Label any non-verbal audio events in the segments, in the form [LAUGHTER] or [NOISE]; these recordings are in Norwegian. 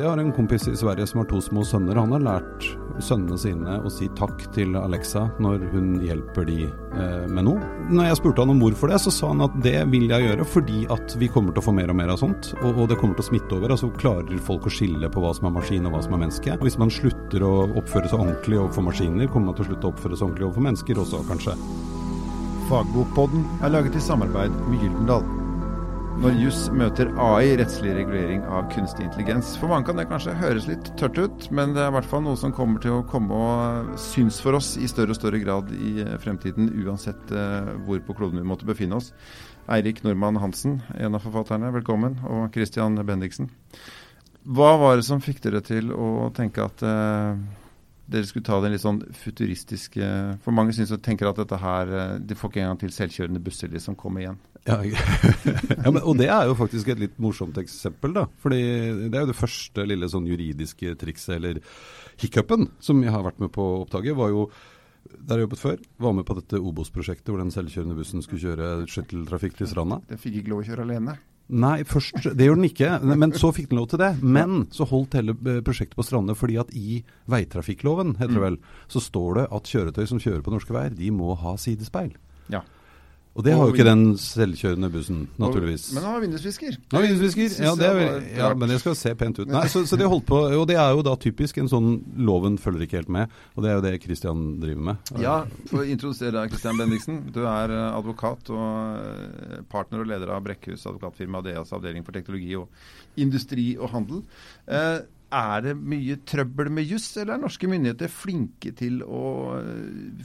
Jeg har en kompis i Sverige som har to små sønner. Han har lært sønnene sine å si takk til Alexa når hun hjelper de eh, med noe. Når jeg spurte han om hvorfor det, så sa han at det vil jeg gjøre fordi at vi kommer til å få mer og mer av sånt. Og, og det kommer til å smitte over. Altså klarer folk å skille på hva som er maskin og hva som er menneske. Og hvis man slutter å oppføre seg ordentlig overfor maskiner, kommer man til å slutte å oppføre seg ordentlig overfor mennesker også, kanskje. Fagbokpodden er laget i samarbeid med Gyldendal. Når juss møter AI, rettslig regulering av kunstig intelligens. For mange kan det kanskje høres litt tørt ut, men det er i hvert fall noe som kommer til å komme og synes for oss i større og større grad i fremtiden, uansett uh, hvor på kloden vi måtte befinne oss. Eirik Normann Hansen, en av forfatterne, velkommen. Og Christian Bendiksen. Hva var det som fikk dere til å tenke at uh, dere skulle ta den litt sånn futuristiske For mange syns og tenker at dette her eh, De får ikke engang til selvkjørende busser som kommer igjen. Ja, [LAUGHS] ja men, og det er jo faktisk et litt morsomt eksempel, da. Fordi det er jo det første lille sånn juridiske trikset, eller hiccupen, som jeg har vært med på å oppdage, var jo der jeg jobbet før, var med på dette Obos-prosjektet hvor den selvkjørende bussen skulle kjøre skytteltrafikk til stranda. Den fikk ikke lov å kjøre alene? Nei, først, det gjorde den ikke. Men så fikk den lov til det. Men så holdt hele eh, prosjektet på stranda fordi at i veitrafikkloven, heter det vel, så står det at kjøretøy som kjører på norske veier, de må ha sidespeil. Ja. Og det har jo ikke den selvkjørende bussen, naturligvis. Men han har vindusvisker. Ja, vindusvisker. Ja, det er, ja, men det skal se pent ut. Nei, så, så det holdt på, og det er jo da typisk en sånn loven følger ikke helt med, og det er jo det Kristian driver med. Ja, for å introdusere deg, Kristian Bendiksen. Du er eh, advokat og eh, partner og leder av Brekkhus advokatfirma Adeas avdeling for teknologi og industri og handel. Eh, er det mye trøbbel med juss, eller er norske myndigheter flinke til å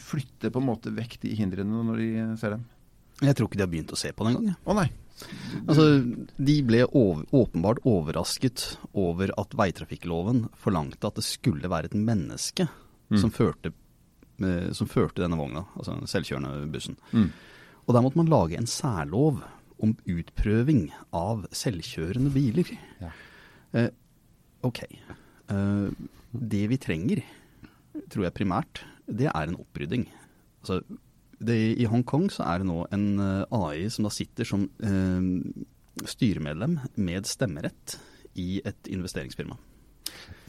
flytte på en måte vekk de hindrene når de ser dem? Jeg tror ikke de har begynt å se på det engang. Å nei. Altså, de ble over, åpenbart overrasket over at veitrafikkloven forlangte at det skulle være et menneske mm. som, førte, eh, som, førte, denne vogna, altså den selvkjørende bussen. Mm. Og der måtte man lage en særlov om utprøving av selvkjørende biler. Ja. Eh, ok. Eh, det vi trenger, tror jeg primært, det er en opprydding. Altså, det, I Hongkong så er det nå en eh, AI som da sitter som eh, styremedlem med stemmerett i et investeringsfirma.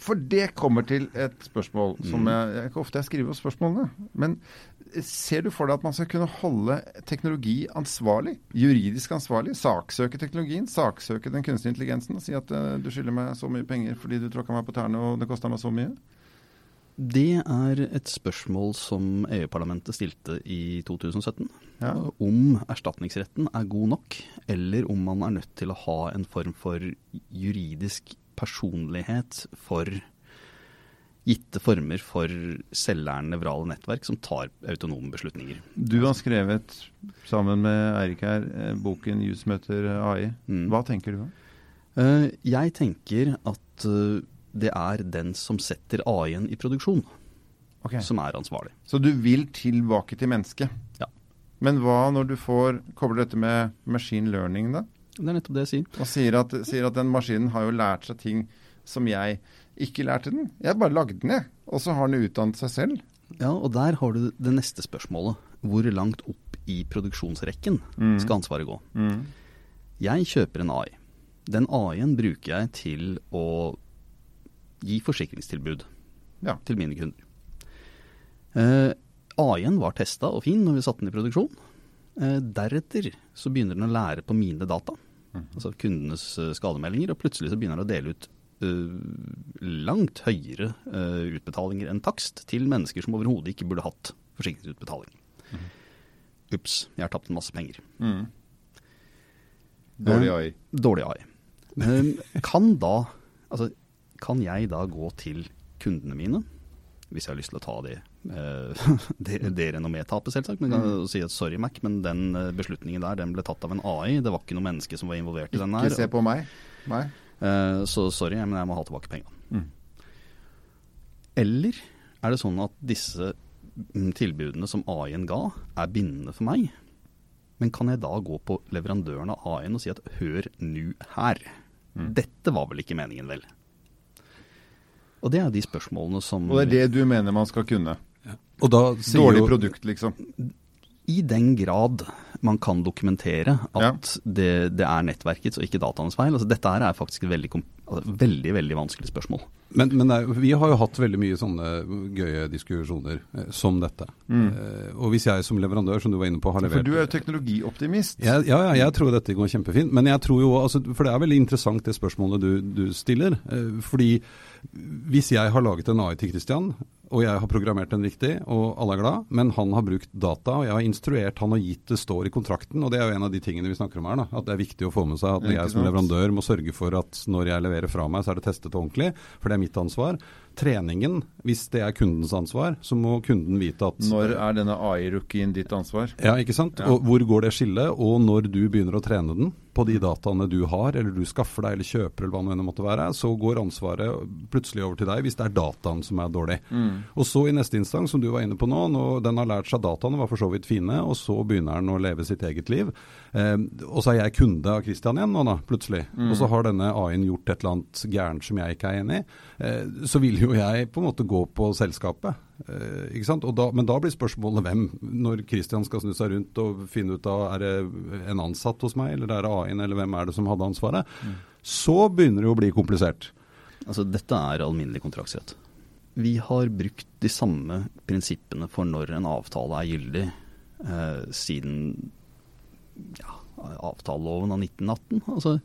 For det kommer til et spørsmål som mm. jeg, jeg ofte jeg skriver opp spørsmålene. Men ser du for deg at man skal kunne holde teknologi ansvarlig? Juridisk ansvarlig? Saksøke teknologien? Saksøke den kunstige intelligensen? Og si at uh, du skylder meg så mye penger fordi du tråkka meg på tærne og det kosta meg så mye? Det er et spørsmål som EU-parlamentet stilte i 2017. Ja. Om erstatningsretten er god nok, eller om man er nødt til å ha en form for juridisk personlighet for gitte former for selvlærende nevrale nettverk som tar autonome beslutninger. Du har skrevet, sammen med Eirik her, eh, boken 'Jus møter AI'. Mm. Hva tenker du? Uh, jeg tenker at uh, det er den som setter AI-en i produksjon, okay. som er ansvarlig. Så du vil tilbake til mennesket? Ja. Men hva når du får kobler dette med machine learning, da? Det er nettopp det jeg sier. Og sier at, sier at den maskinen har jo lært seg ting som jeg ikke lærte den. Jeg bare lagde den, jeg. Og så har den utdannet seg selv. Ja, og der har du det neste spørsmålet. Hvor langt opp i produksjonsrekken mm. skal ansvaret gå? Mm. Jeg kjøper en AI. Den AI-en bruker jeg til å gi forsikringstilbud ja. til mine kunder. Eh, AI-en var testa og fin når vi satte den i produksjon. Eh, deretter så begynner den å lære på mine data, mm. altså kundenes uh, skademeldinger, og plutselig så begynner den å dele ut eh, langt høyere uh, utbetalinger enn takst til mennesker som overhodet ikke burde hatt forsikringsutbetaling. Mm. Ups, jeg har tapt en masse penger. Mm. Dårlig AI. Dårlig AI. kan da Altså, kan jeg da gå til kundene mine, hvis jeg har lyst til å ta det, eh, [LAUGHS] det, det renommétapet, selvsagt, men kan mm. si at sorry, Mac, men den eh, beslutningen der den ble tatt av en AI. Det var ikke noe menneske som var involvert i den her. Ikke se på meg. meg. Eh, så sorry, men jeg må ha tilbake pengene. Mm. Eller er det sånn at disse mm, tilbudene som AI-en ga, er bindende for meg? Men kan jeg da gå på leverandøren av AI-en og si at hør nu her. Mm. Dette var vel ikke meningen, vel? Og det er de spørsmålene som Og det er det du mener man skal kunne? Ja. Dårlig jo, produkt, liksom? I den grad man kan dokumentere at det, det, er nettverkets og ikke dataenes feil. Altså, dette her er faktisk et veldig, altså, veldig, veldig vanskelig spørsmål. Men, men nei, vi har jo hatt veldig mye sånne gøye diskusjoner eh, som dette. Mm. Eh, og hvis jeg som leverandør, som du var inne på, har levert For du er jo teknologioptimist. Ja, ja, jeg tror dette går kjempefint. Men jeg tror jo, altså, for det er veldig interessant det spørsmålet du, du stiller. Eh, fordi hvis jeg har laget en AI til Christian, og jeg har programmert den riktig, og alle er glad, men han har brukt data, og jeg har instruert han og gitt det står i kontrakten, og det er jo en av de tingene vi snakker om her, da, at det er viktig å få med seg at jeg som leverandør må sørge for at når jeg leverer fra meg, så er det testet ordentlig, for det er mitt ansvar. Treningen, hvis det er kundens ansvar, så må kunden vite at Når er denne AI-rookien ditt ansvar? Ja, ikke sant. Ja. Og hvor går det skillet, og når du begynner å trene den på de dataene du har, eller du skaffer deg eller kjøper, eller hva det måtte være, så går ansvaret plutselig over til deg hvis det er dataen som er dårlig. Mm. Og så i neste instans, som du var inne på nå, når den har lært seg dataene, var for så vidt fine, og så begynner den å leve sitt eget liv. Eh, og så er jeg kunde av Christian igjen nå, da, plutselig. Mm. Og så har denne AI-en gjort et eller annet gærent som jeg ikke er enig i. Eh, så vil jo jeg på en måte gå på selskapet. Eh? Da, men da blir spørsmålet hvem, når Christian skal snu seg rundt og finne ut av er det en ansatt hos meg, eller er det AI-en, eller hvem er det som hadde ansvaret. Mm. Så begynner det å bli komplisert. Altså Dette er alminnelig kontraktsrett. Vi har brukt de samme prinsippene for når en avtale er gyldig, eh, siden ja, avtaleloven av 1918. Altså,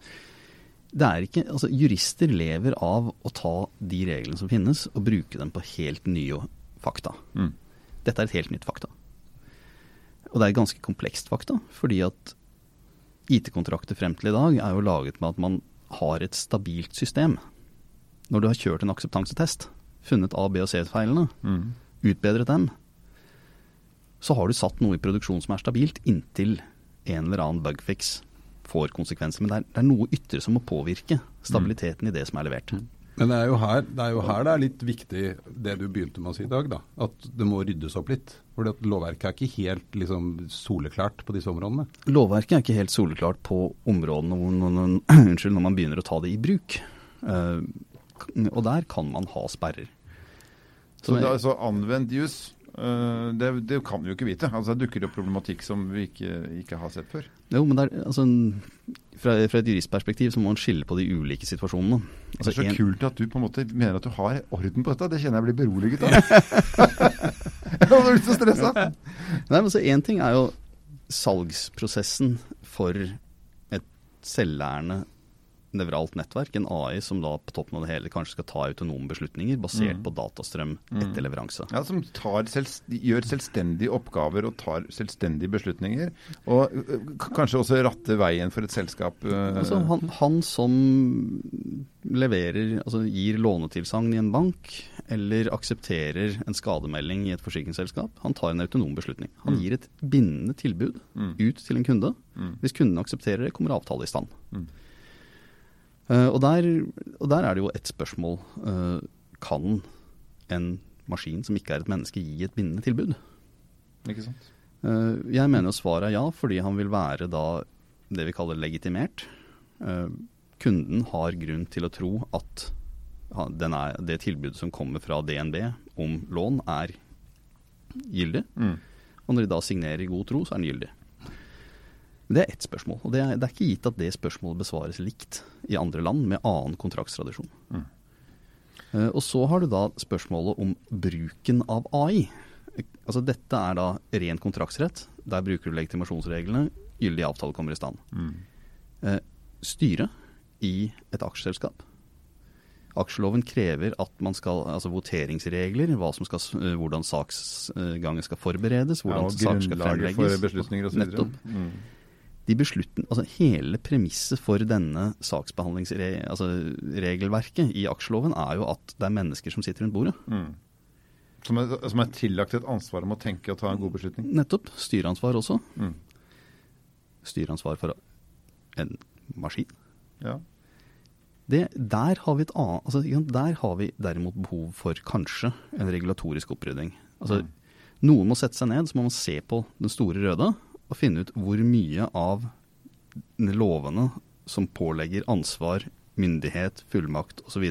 ikke, altså, jurister lever av å ta de reglene som finnes, og bruke dem på helt nye fakta. Mm. Dette er et helt nytt fakta. Og det er et ganske komplekst fakta, fordi at IT-kontrakter frem til i dag er jo laget med at man har et stabilt system. Når du har kjørt en akseptansetest, funnet A, B og C-feilene, mm. utbedret dem, så har du satt noe i produksjon som er stabilt, inntil en eller annen bugfix får konsekvenser. Men det er, det er noe ytre som må påvirke stabiliteten mm. i det som er levert. Mm. Men det er, her, det er, jo her, det er litt viktig det du begynte med å si i dag, da. At det må ryddes opp litt. For lovverket er ikke helt liksom, soleklart på disse områdene. Lovverket er ikke helt soleklart på områdene hvor når, [CLEARS THROAT] unnskyld, når man begynner å ta det i bruk. Uh, og der kan man ha sperrer. Så, så det er altså anvendt jus Uh, det, det, kan vi jo ikke vite. Altså, det dukker opp problematikk som vi ikke, ikke har sett før. Jo, men er, altså, fra, fra, et juristperspektiv så må man skille på de ulike situasjonene. Altså, det er så en... kult at du på en måte mener at du har orden på dette. Det kjenner jeg blir beroliget av. [LAUGHS] [LAUGHS] jeg har så stressa. Nei, men så Én ting er jo salgsprosessen for et selvlærende nevralt nettverk, en AI som da på toppen av det hele kanskje skal ta autonome beslutninger basert mm. på datastrøm mm. etter leveranse. Ja, Som selv, gjør selvstendige oppgaver og tar selvstendige beslutninger. Og kanskje også ratter veien for et selskap. Altså, han, han, som leverer, altså gir lånetilsagn i en bank, eller aksepterer en skademelding i et forsikringsselskap, han tar en autonom beslutning. Han mm. gir et bindende tilbud mm. ut til en kunde. Mm. Hvis kunden aksepterer det, kommer avtale i stand. Uh, og, der, og, der, er det jo ett spørsmål. Uh, kan en maskin som ikke er et menneske, gi et bindende tilbud? Ikke sant? Uh, jeg mener jo svaret er ja, fordi han vil være da det vi kaller legitimert. kunden har grunn til å tro at er, det tilbudet som kommer fra DNB om lån, er gyldig. Mm. Og når de da signerer i god tro, så er den gyldig. Det er ett spørsmål. Og det er, det er, ikke gitt at det spørsmålet besvares likt i andre land med annen kontraktstradisjon. Mm. Uh, og så har du da spørsmålet om bruken av AI. Altså Dette er da ren kontraktsrett. Der bruker du legitimasjonsreglene. Gyldig avtale kommer i stand. Mm. Uh, styret i et aksjeselskap. Aksjeloven krever at man skal, altså voteringsregler, skal, uh, hvordan saksgangen skal forberedes, hvordan ja, saker skal fremlegges. For beslutninger og så Nettopp. Mm de beslutten, altså hele premisset for denne saksbehandlingsregelverket altså i aksjeloven er jo at det er mennesker som sitter rundt bordet. Mm. Som, er, som, er, tillagt et ansvar om å tenke og ta en god beslutning? Nettopp. Styreansvar også. Mm. Styreansvar for en maskin. Ja. Det, der, har vi et annet, altså, der har vi derimot behov for kanskje en regulatorisk opprydding. Altså, mm. Noen må sette seg ned, så må man se på den store røde å finne ut hvor mye av lovene som pålegger ansvar, myndighet, fullmakt osv.,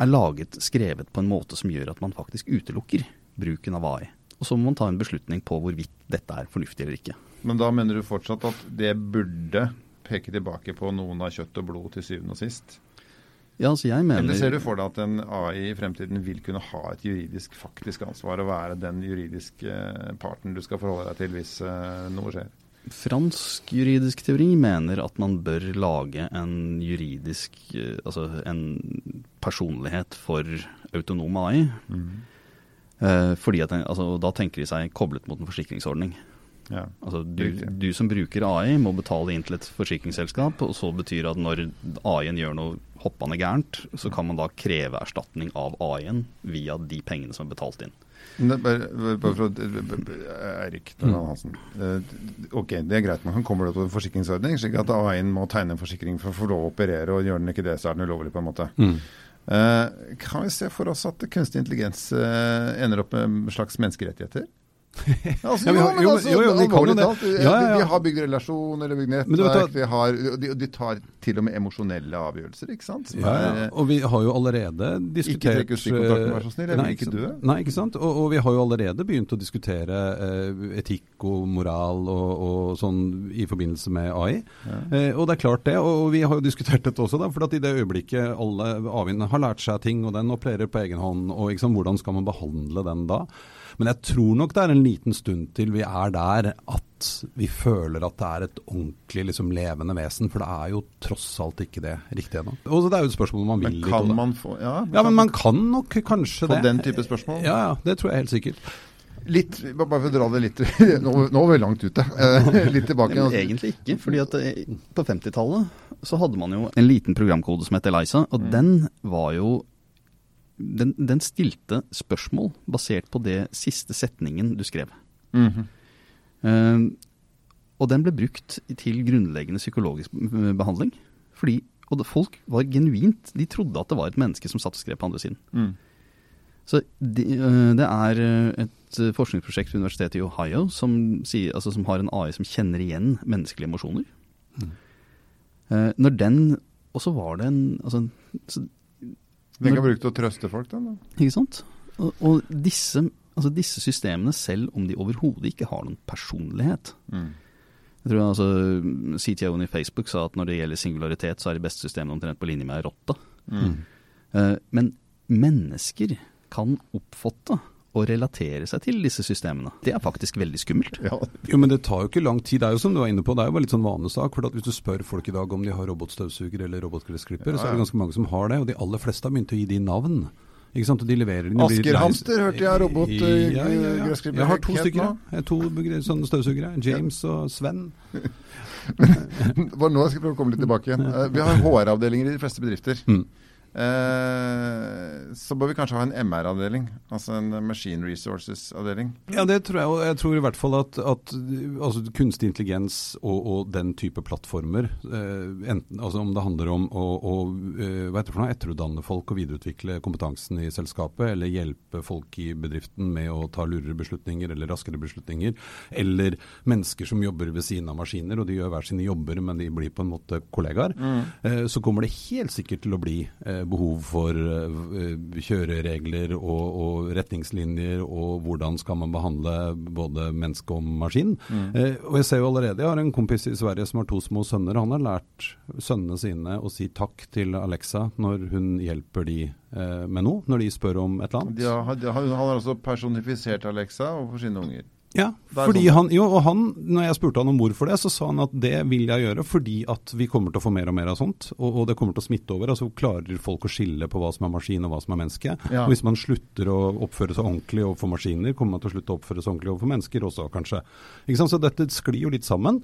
er laget, skrevet på en måte som gjør at man faktisk utelukker bruken av AI. Og så må man ta en beslutning på hvorvidt dette er fornuftig eller ikke. Men da mener du fortsatt at det burde peke tilbake på noen av kjøtt og blod til syvende og sist? Ja, altså jeg mener... Men ser du for deg at en AI i fremtiden vil kunne ha et juridisk faktisk ansvar og være den juridiske eh, parten du skal forholde deg til hvis uh, noe skjer? Fransk juridisk teori mener at man bør lage en juridisk uh, Altså en personlighet for autonom AI. Mm. Fordi at altså, Da tenker de seg koblet mot en forsikringsordning. Ja, altså du, du, som bruker AI må betale inn til et forsikringsselskap, og så betyr det at når AI-en gjør noe hoppende gærent, så kan man da kreve erstatning av AI-en via de pengene som er betalt inn. Bare, bare for Eirik mm. Hansen. Eh, ok, det er greit, man kommer til en forsikringsordning, slik at AI-en må tegne en forsikring for å få lov å operere, og gjør den ikke det, så er den ulovlig, på en måte. Mm. Uh, kan vi se for oss at kunstig intelligens uh, ender opp med en slags menneskerettigheter? [LAUGHS] altså, ja, har, jo, altså, jo, jo, vi kan jo det. Ja, ja, vi har bygd relasjoner, eller bygd nettverk. Vi har, de, de, tar til og med emosjonelle avgjørelser, ikke sant? Er, og vi har jo allerede diskutert Ikke trekk stikkontakten, vær så snill. Jeg vil ikke dø. Nei, ikke sant. Og, og, vi har jo allerede begynt å diskutere eh, etikk og moral og, og, sånn i forbindelse med AI. Eh, og det er klart det. Og, vi har jo diskutert dette også, da. For at i det øyeblikket alle avvindene har lært seg ting, og den opererer på egen hånd, og liksom, hvordan skal man behandle den da? Men jeg tror nok det er en liten stund til vi er der at vi føler at det er et ordentlig liksom, levende vesen. For det er jo tross alt ikke det riktig ennå. Og det er jo et spørsmål om man vil. Men kan litt, man få Ja, ja men man kan nok kanskje få det. Få den type spørsmål? Ja, ja, det tror jeg helt sikkert. Litt, bare for å dra det litt [LAUGHS] Nå, nå var vi langt ute. [LAUGHS] litt tilbake. Men egentlig ikke. fordi at eh, På 50-tallet så hadde man jo en liten programkode som het Eliza. Og mm. den var jo den, den, stilte spørsmål basert på det siste setningen du skrev. Mm -hmm. uh, og den ble brukt til grunnleggende psykologisk behandling. Fordi, og folk var genuint De trodde at det var et menneske som satt og skrev på andre siden. Mm. Så de, uh, det er eh, et forskningsprosjekt ved Universitetet i Ohio som, sier, altså, som, har en AI som kjenner igjen menneskelige emosjoner. Mm. Uh, når den Og så var det en altså, den kan bruke til å trøste folk, da. Ikke sant. Og, og disse, altså disse, systemene, selv om de overhodet ikke har noen personlighet mm. Jeg tror altså CTO-en i Facebook sa at når det gjelder singularitet, så er de beste systemene omtrent på linje med rotta. Mm. Uh, men mennesker kan oppfatte å relatere seg til disse systemene. Det er faktisk veldig skummelt. Ja. Jo, Men det tar jo ikke lang tid. Det er jo som du var inne på, det er jo bare litt sånn vanesak. for Hvis du spør folk i dag om de har robotstøvsuger eller robotgressklipper, ja, ja. så er det ganske mange som har det. Og de aller fleste har begynt å gi de navn. Ikke sant? Og de leverer Asker Hamster hørte jeg robotgressklipper. Ja, ja, ja. Jeg har to stykker. Jeg har to sånne støvsugere. James og Sven. [LAUGHS] Nå skal jeg prøve å komme litt tilbake igjen. Eh, vi har HR-avdelinger i de fleste bedrifter. Mm. Eh, så bør vi kanskje ha en MR-avdeling, altså en Machine Resources-avdeling. Ja, det tror jeg. Og jeg tror i hvert fall at, at altså, kunstig intelligens og, og, den type plattformer, eh, enten, altså om det handler om å, å eh, noe, etterutdanne folk og videreutvikle kompetansen i selskapet, eller hjelpe folk i bedriften med å ta lurere beslutninger eller raskere beslutninger, eller mennesker som jobber ved siden av maskiner, og de gjør hver sine jobber, men de blir på en måte kollegaer, mm. eh, så kommer det helt sikkert til å bli eh, behov for eh, kjøreregler og, og, retningslinjer, og hvordan skal man behandle både menneske og maskin. Mm. Eh, og Jeg ser jo allerede, jeg har en kompis i Sverige som har to små sønner. Han har lært sønnene sine å si takk til Alexa når hun hjelper de eh, med noe, når de spør om et eller annet. Ja, han har altså personifisert Alexa overfor sine unger? Ja, fordi sånn. han, jo, og han, når jeg spurte han om hvorfor det, så sa han at det vil jeg gjøre fordi at vi kommer til å få mer og mer av sånt. Og, og det kommer til å smitte over. altså Klarer folk å skille på hva som er maskin og hva som er menneske. Ja. Og Hvis man slutter å oppføre seg ordentlig overfor maskiner, kommer man til å slutte å oppføre seg ordentlig overfor mennesker også, kanskje. Ikke sant? Så dette sklir jo litt sammen.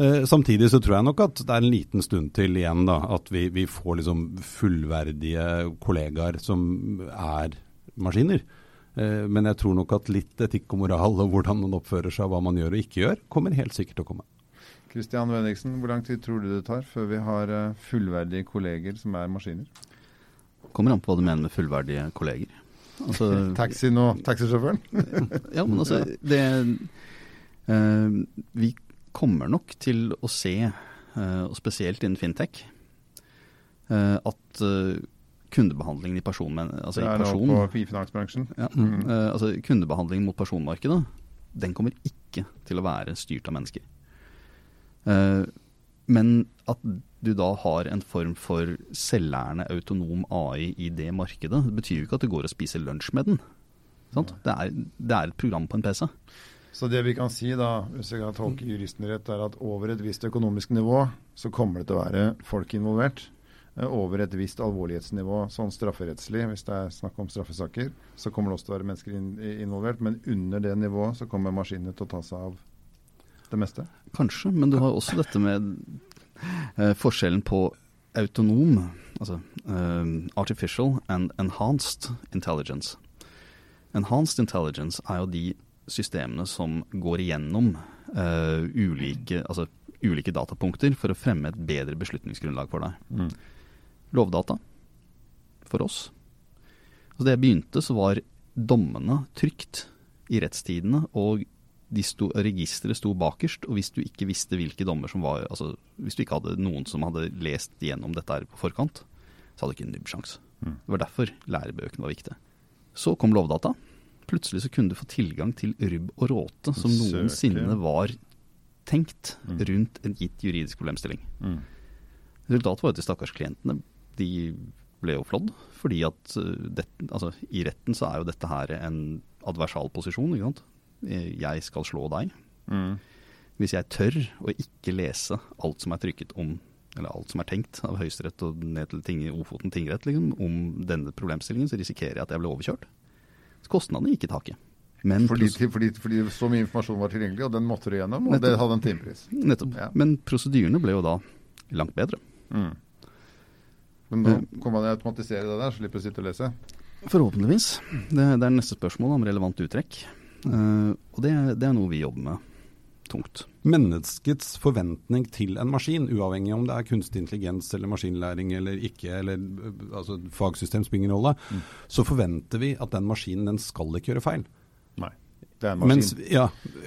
Eh, samtidig så tror jeg nok at det er en liten stund til igjen da, at vi, vi får liksom fullverdige kollegaer som er maskiner. Eh, men jeg tror nok at litt etikk og moral og hvordan man oppfører seg og hva man gjør og ikke gjør, kommer helt sikkert til å komme. Kristian Wenniksen, hvor lang tid tror du det tar før vi har eh, fullverdige kolleger som er maskiner? Kommer an på hva du mener med fullverdige kolleger. Altså, [LAUGHS] Taxien nå, taxisjåføren? [LAUGHS] ja, men altså det uh, Vi kommer nok til å se, uh, og spesielt innen fintech, uh, at kundebehandlingen i, person, altså det i er person. nå på finansbransjen. Ja, eh, altså kundebehandlingen mot personmarkedet, den kommer ikke til å være styrt av mennesker. Uh, men at du da har en form for selvlærende autonom AI i det markedet, det betyr jo ikke at du går og spiser lunsj med den. Sant? Det, er, det er et program på en PC. Så det vi kan si, da, hvis jeg kan tolke juristen rett, er at over et visst økonomisk nivå så kommer det til å være folk involvert. Eh, Over et visst alvorlighetsnivå, sånn strafferettslig, hvis det er snakk om straffesaker, så kommer det også til å være mennesker in involvert. Men under det nivået så kommer maskinene til å ta seg av det meste. Kanskje, men du har også dette med eh, forskjellen på autonom, altså eh, artificial and enhanced intelligence. Enhanced intelligence er jo de systemene som går igjennom eh, ulike, altså, ulike datapunkter for å fremme et bedre beslutningsgrunnlag for deg. Lovdata for oss. Altså det jeg begynte, så var dommene trygt i rettstidene, og de sto, registeret sto bakerst. Og hvis du ikke visste hvilke dommer som var altså Hvis du ikke hadde noen som hadde lest gjennom dette her på forkant, så hadde du ikke en nubbsjanse. Mm. Det var derfor lærebøkene var viktige. Så kom Lovdata. Plutselig så kunne du få tilgang til rubb og råte som noensinne var tenkt Mm. rundt en gitt juridisk problemstilling. Mm. Resultatet var at de stakkars klientene de ble jo flådd. Fordi at uh, det, altså, i retten så er jo dette her en adversal posisjon. ikke sant? Eh, Jeg skal slå deg. Mm. Hvis jeg tør å ikke lese alt som er trykket om eller alt som er tenkt av Høyesterett og ned til ting, Ofoten tingrett liksom, om denne problemstillingen, så risikerer jeg at jeg blir overkjørt. Så kostnadene gikk i taket. Men Fordi, fordi, fordi så mye informasjon var tilgjengelig, og den måtte du gjennom, og Nettopp. det hadde en timepris. nettopp. Ja. Men prosedyrene ble jo da langt bedre. Mm. Men nå kommer man automatisere det der, slipper å sitte og lese. Forhåpentligvis. Det, det er neste spørsmål om relevant uttrekk. Uh, og det, det er noe vi jobber med tungt. Menneskets forventning til en maskin, uavhengig om det er kunstig intelligens eller maskinlæring eller ikke, eller øh, altså, fagsystem spiller ingen rolle, så forventer vi at den maskinen den skal ikke gjøre feil. Nei. Det er en maskin. Mens, ja,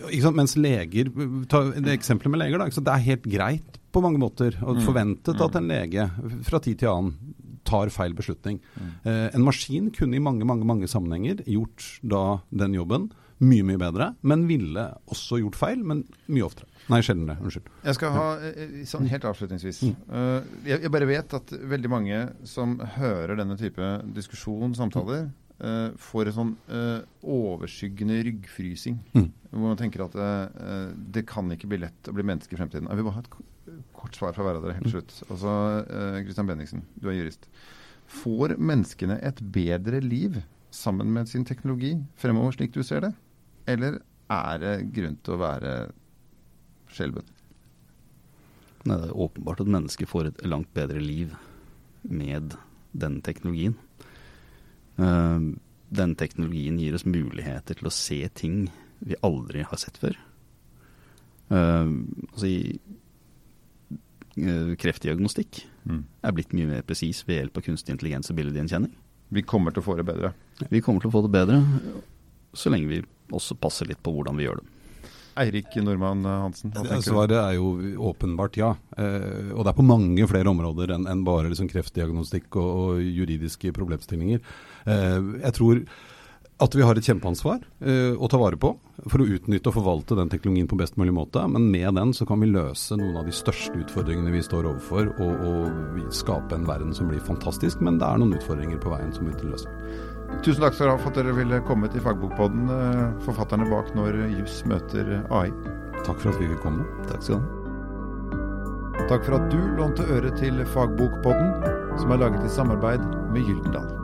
ikke sant? Mens leger Ta eksempelet med leger. Da, ikke sant? Det er helt greit på mange måter og Mm. forventet at en lege fra tid til annen tar feil beslutning. Mm. Eh, en maskin kunne i mange mange, mange sammenhenger gjort da den jobben mye mye bedre, men ville også gjort feil, men mye oftere. Nei, sjeldnere. Unnskyld. Jeg skal ha, eh, sånn helt avslutningsvis eh, jeg, jeg bare vet at veldig mange som hører denne type diskusjon, samtaler, eh, får en sånn uh, overskyggende ryggfrysing. Mm. Hvor man tenker at uh, det kan ikke bli lett å bli menneske i fremtiden. Jeg vil bare ha et kort svar fra hver av dere helt slutt. Altså, Christian Bendiksen, du er jurist. Får menneskene et bedre liv sammen med sin teknologi fremover, slik du ser det? Eller er det grunn til å være skjelven? Nei, Det er åpenbart at mennesker får et langt bedre liv med den teknologien. Eh, den teknologien gir oss muligheter til å se ting vi aldri har sett før. Eh, altså i eh, kreftdiagnostikk er blitt mye mer presis ved hjelp av kunstig intelligens og bildegjenkjenning. Vi kommer til å få det bedre. Vi kommer til å få det bedre så lenge vi også passer litt på hvordan vi gjør det. Eirik Nordmann Hansen, tenker du? Svaret er jo åpenbart ja. Eh, og det er på mange flere områder enn bare liksom kreftdiagnostikk og, juridiske problemstillinger. Eh, jeg tror at vi har et kjempeansvar eh, å ta vare på for å utnytte og forvalte den teknologien på best mulig måte. Men med den så kan vi løse noen av de største utfordringene vi står overfor, og, og skape en verden som blir fantastisk. Men det er noen utfordringer på veien som vi ikke løser. Tusen takk skal dere ha for at dere ville komme til Fagbokpodden, eh, forfatterne bak Når juss møter AI. Takk for at vi fikk komme. Takk skal du ha. Takk for at du lånte øre til Fagbokpodden, som er laget i samarbeid med Gyldendal.